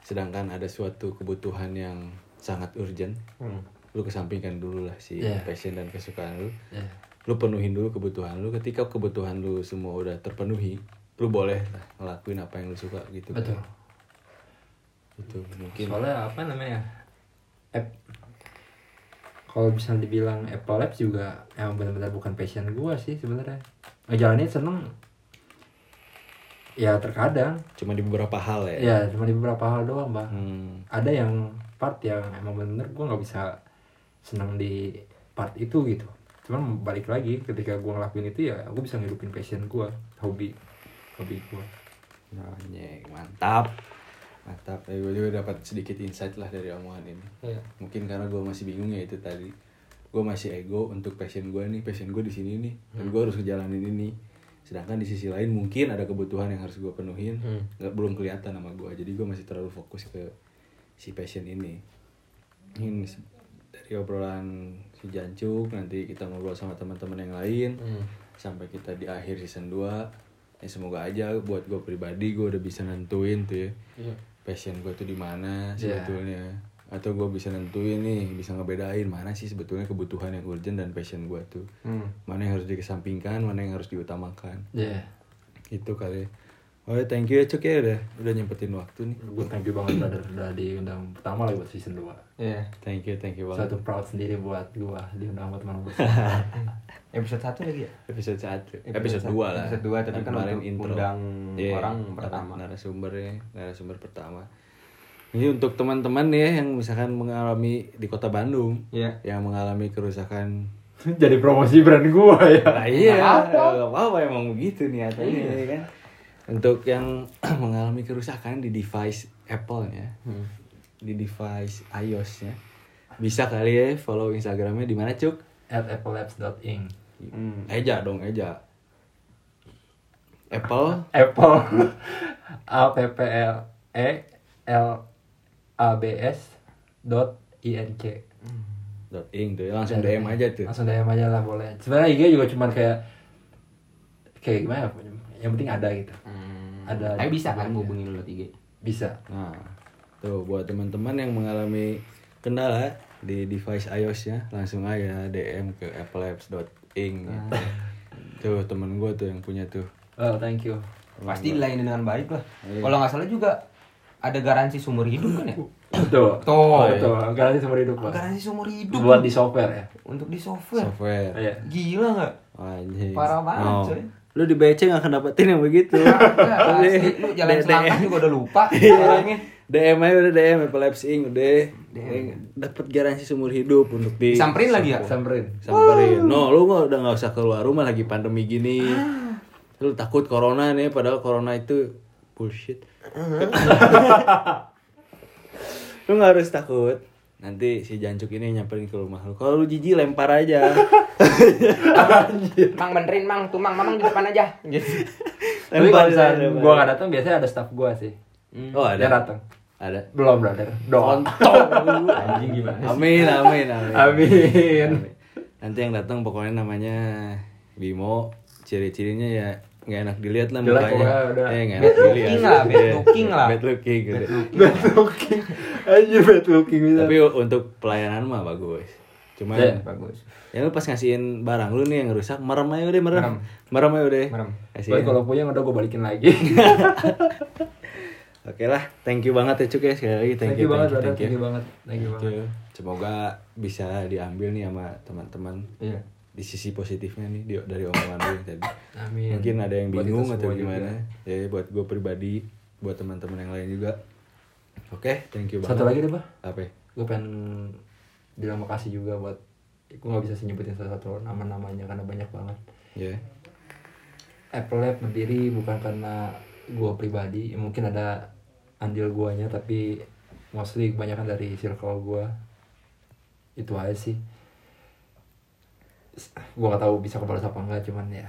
sedangkan ada suatu kebutuhan yang sangat urgent Hmm. lu kesampingkan dulu lah si Iya. passion dan kesukaan lu Ya. lu penuhin dulu kebutuhan lu ketika kebutuhan lu semua udah terpenuhi lu boleh lah ngelakuin apa yang lu suka gitu kan. Betul. itu mungkin Soalnya apa namanya? App kalau bisa dibilang Apple Labs juga emang benar-benar bukan passion gua sih sebenarnya. Ngejalanin seneng. Ya terkadang. cuma di beberapa hal ya Ya cuma di beberapa hal doang bang. Hmm. Ada yang part yang emang bener gua nggak bisa seneng di part itu gitu. Cuman balik lagi ketika gua ngelakuin itu ya gua bisa ngidupin passion gua, hobi hobi gua. Anjing, mantap. Mantap. Eh, gue juga dapat sedikit insight lah dari omongan ini. Iya. mungkin karena gue masih bingung ya itu tadi. Gue masih ego untuk passion gue nih. Passion gue di sini nih. Dan gue harus ngejalanin ini. Sedangkan di sisi lain mungkin ada kebutuhan yang harus gue penuhin. Hmm. nggak belum kelihatan sama gue jadi gue masih terlalu fokus ke si passion ini. Ini dari obrolan si Jancuk nanti kita ngobrol sama teman-teman yang lain. Hmm. sampai kita di akhir season 2 ya semoga aja buat gue pribadi gue udah bisa nentuin tuh ya Iya. passion gue tuh di mana Iya. sebetulnya atau gue bisa nentuin nih bisa ngebedain mana sih sebetulnya kebutuhan yang urgent dan passion gue tuh Hmm. mana yang harus dikesampingkan mana yang harus diutamakan Ya. itu kali oh ya, thank you ya cuk ya udah udah nyempetin waktu nih Gue thank you banget brother udah diundang pertama lagi buat season 2 Iya. thank you thank you banget Satu proud sendiri buat gua diundang sama teman gue Episode satu lagi ya? episode satu Episode episode satu. dua lah Episode dua, tapi kan kemarin untuk intro undang Iya, orang pertama. narasumbernya narasumber pertama ini untuk teman-teman ya yang misalkan mengalami di kota Bandung Iya. yang mengalami kerusakan Jadi promosi brand gua ya Nah, iya, Nggak apa-apa. emang begitu niatannya ya kan. Untuk yang mengalami kerusakan di device Apple ya, Hmm. di device iOS ya, bisa kali ya follow Instagramnya di mana cuk? At applelabs.ing Hmm. Eja dong, Eja. Apple Apple A P P L E L A B S dot I N C dot ing tuh ya, langsung DM aja tuh. langsung DM aja lah boleh sebenarnya IG juga cuman kayak kayak gimana ya, yang penting ada gitu Hmm. Ada- Tapi bisa kan hubungin lu tiga. bisa Nah, tuh buat teman-teman yang mengalami kendala di device iOS-nya langsung aja DM ke applelabs.ing. gitu. Tuh temen gue tuh yang punya tuh. well thank you Pasti dilayani dengan baik lah. Iya. Kalau nggak salah juga ada garansi seumur hidup kan ya? betul Tuh. betul garansi seumur hidup Pak. Garansi seumur hidup buat di software ya untuk di software. Software. Iya. Gila nggak? Anjing. Parah banget, Oh. coy. Lu di BC gak akan dapetin yang begitu. Asli. Lu jalan DM. juga udah lupa Iya. orangnya. DM aja udah DM Apple Labs Inc. udah dapat garansi seumur hidup untuk di Samperin lagi ya? samperin samperin. No, lu mah udah nggak usah keluar rumah lagi pandemi gini. Ah. Lu takut corona nih padahal corona itu bullshit. lu nggak harus takut. Nanti si Jancuk ini nyamperin ke rumah lu. Kalau lu jijik lempar aja. Mang benerin mang, tuh mang, mamang di depan aja. Gitu. tapi Lempar kalau misalnya aja. nggak datang biasanya ada staff gua sih Oh, ada. dia datang Ada. belum brother doang Anjing gimana? sih? Amin, amin, amin. Amin. Nanti yang datang pokoknya namanya Bimo. Ciri-cirinya ya nggak enak dilihat lah Jelek mukanya. Eh, nggak Bad enak dilihat. looking lah, bad Iya, looking lah. Bad looking gitu. bad looking anjir bad looking bisa Tapi untuk pelayanan mah bagus. Cuman Ya. Bagus. ya lu pas ngasihin barang lu nih yang rusak, merem aja udah merem. Merem. Merem aja udah. Merem. Kasihin. Tapi kalau punya udah gue balikin lagi. Oke lah, thank you banget ya Cuk ya sekali lagi. Thank, you banget, brother. Thank you banget. Thank you banget. Semoga bisa diambil nih sama teman-teman Iya. Di sisi positifnya nih di- dari omongan lu yang tadi. Amin. Mungkin ada yang bingung atau gimana. juga. Ya buat gue pribadi, buat teman-teman yang lain juga. Oke, thank you banget. Satu lagi deh, Bah. Apa? ya? Gue pengen bilang makasih juga buat gue nggak bisa senyebutin salah satu nama-namanya karena banyak banget. Ya. Apple Lab berdiri bukan karena gue pribadi, mungkin ada andil guanya tapi mostly kebanyakan dari circle gue. Itu aja sih. Gue gak tahu bisa kebalas apa enggak, cuman ya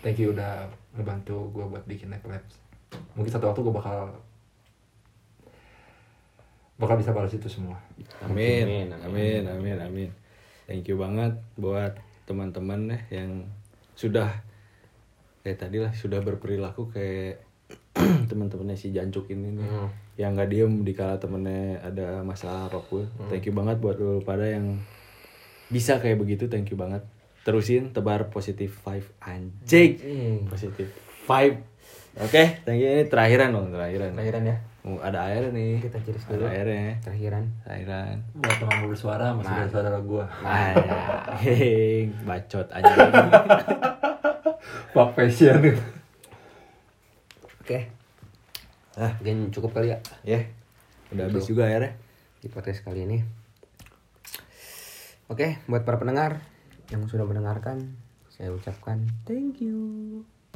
thank you udah ngebantu gue buat bikin Apple Labs. Mungkin satu waktu gue bakal bakal bisa balas itu semua. Amin. Amin, Amin, amin, amin. Thank you banget buat teman-teman ya yang sudah kayak tadi lah sudah berperilaku kayak teman-temannya si Jancuk ini nih Hmm. yang nggak diem di kala temennya ada masalah apa pun Hmm. thank you banget buat lu pada yang bisa kayak begitu thank you banget terusin tebar positif vibe anjing Hmm. positif vibe oke thank you ini terakhiran dong terakhiran Terakhiran ya. Oh, ada air nih Kita cheers ada dulu. airnya Terakhiran. terakhiran buat teman bersuara masih ada saudara gue Anjing, bacot aja. Pak Fashion Oke. ah, Mungkin cukup kali ya ya. Udah habis juga airnya. di podcast kali ini. Oke, buat para pendengar yang sudah mendengarkan, saya ucapkan thank you.